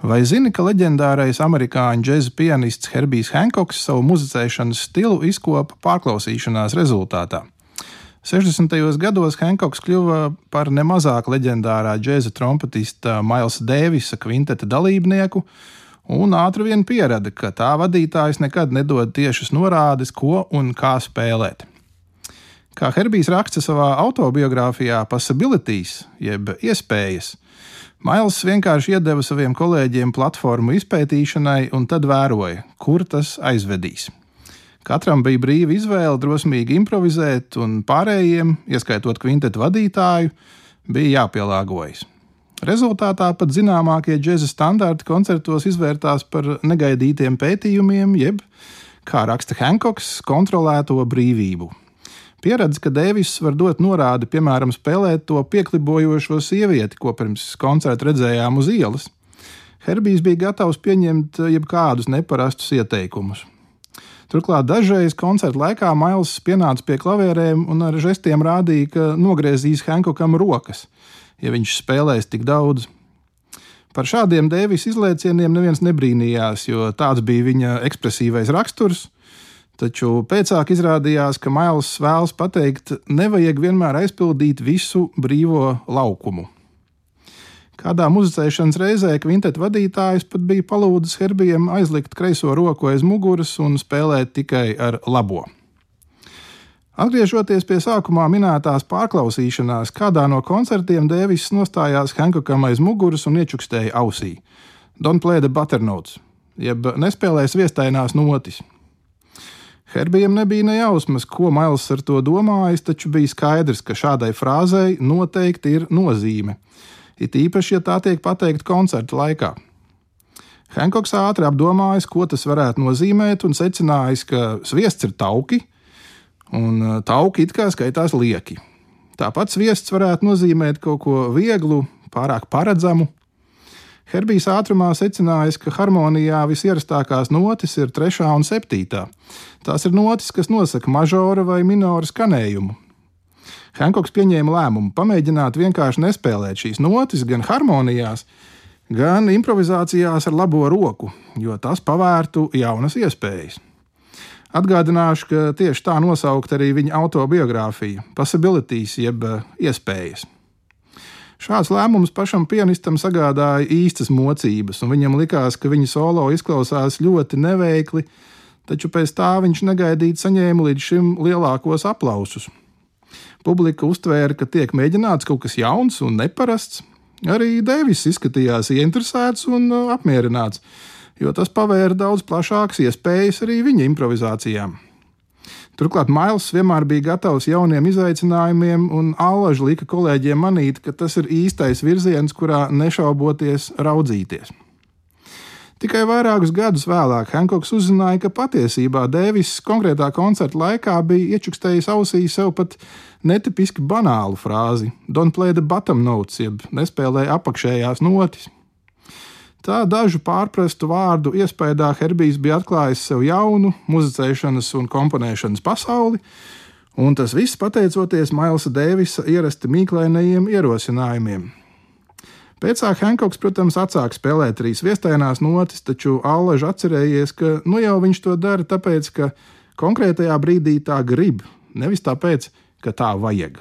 Vai zini, ka leģendārais amerikāņu džēza pianists Herbijs Hankoks savu muzicēšanas stilu izkopa pārklausīšanās rezultātā? 60. gados Hankoks kļuva par nemazāk leģendārā džēza trompetista Mailsa Dēvisa kvinteta dalībnieku, un ātri vien pierada, ka tā vadītājs nekad nedod tiešas norādes, ko un kā spēlēt. Kā Herbijs raksta savā autobiogrāfijā Possibilities, jeb iespējas, Mails vienkārši iedeva saviem kolēģiem platformu izpētīšanai un tad vēroja, kur tas aizvedīs. Katram bija brīva izvēle drosmīgi improvizēt, un pārējiem, ieskaitot kvintetu vadītāju, bija jāpielāgojas. Rezultātā pat zināmākie džēza standarti koncertos izvērtās par negaidītiem pētījumiem, jeb, kā raksta Hankoks, kontrolēto brīvību, Pieredze, ka Deivis var dot norādi, piemēram, spēlēt to pieklibojošo sievieti, ko pirms koncerta redzējām uz ielas. Herbijs bija gatavs pieņemt jebkādus neparastus ieteikumus. Turklāt dažreiz koncerta laikā Mails pienāca pie klavierēm un ar žestiem rādīja, ka nogriezīs Hankokam rokas, ja viņš spēlēs tik daudz. Par šādiem Dēvis izlaicieniem neviens nebrīnījās, jo tāds bija viņa ekspresīvais raksturs, Taču pēcāk izrādījās, ka Mails vēlas pateikt, nevajag vienmēr aizpildīt visu brīvo laukumu. Kādā muzicēšanas reizē kvinteta vadītājs pat bija palūdzis Herbijam aizlikt kreiso roku aiz muguras un spēlēt tikai ar labo. Atgriežoties pie sākumā minētās pārklausīšanās, kādā no koncertiem Dēvis nostājās Hankokam aiz muguras un iečukstēja ausī: Don't play the butternotes, jeb nespēlēs viestainās notis, Herbijam nebija ne jausmas, ko Mails ar to domājis, taču bija skaidrs, ka šādai frāzei noteikti ir nozīme. It īpaši, ja tā tiek pateikta koncerta laikā. Hankoks ātri apdomājis, ko tas varētu nozīmēt, un secinājis, ka sviests ir tauki, un uh, tauki it kā skaitās lieki. Tāpat sviests varētu nozīmēt kaut ko vieglu, pārāk paredzamu, Herbijs ātrumā secinājis, ka harmonijā visierastākās notis ir trešā un septītā. Tās ir notis, kas nosaka mažora vai minora skanējumu. Hankoks pieņēma lēmumu pamēģināt vienkārši nespēlēt šīs notis gan harmonijās, gan improvizācijās ar labo roku, jo tas pavērtu jaunas iespējas. Atgādināšu, ka tieši tā nosaukt arī viņa autobiogrāfija - Possibilities jeb iespējas. Šāds lēmums pašam pianistam sagādāja īstas mocības, un viņam likās, ka viņa solo izklausās ļoti neveikli, taču pēc tā viņš negaidīti saņēma līdz šim lielākos aplausus. Publika uztvēra, ka tiek mēģināts kaut kas jauns un neparasts. Arī Deivis izskatījās ieinteresēts un uh, apmierināts, jo tas pavēra daudz plašākas iespējas arī viņa improvizācijām. Turklāt Mails vienmēr bija gatavs jauniem izaicinājumiem, un Allaž lika kolēģiem manīt, ka tas ir īstais virziens, kurā nešauboties raudzīties. Tikai vairākus gadus vēlāk Hankoks uzzināja, ka patiesībā Dēvis konkrētā koncerta laikā bija iečukstējis ausī sev pat netipiski banālu frāzi: Don't play the bottom notes, jeb nespēlē apakšējās notis. Tā dažu pārprastu vārdu iespējā Herbijs bija atklājis sev jaunu muzicēšanas un komponēšanas pasauli, un tas viss pateicoties Mailsa Dēvisa ierasti mīklainajiem ierosinājumiem. Pēcāk Hankoks, protams, atsāka spēlēt trīs viestainās notis, taču Allaž atcerējies, ka nu jau viņš to dara tāpēc, ka konkrētajā brīdī tā grib, nevis tāpēc, ka tā vajag.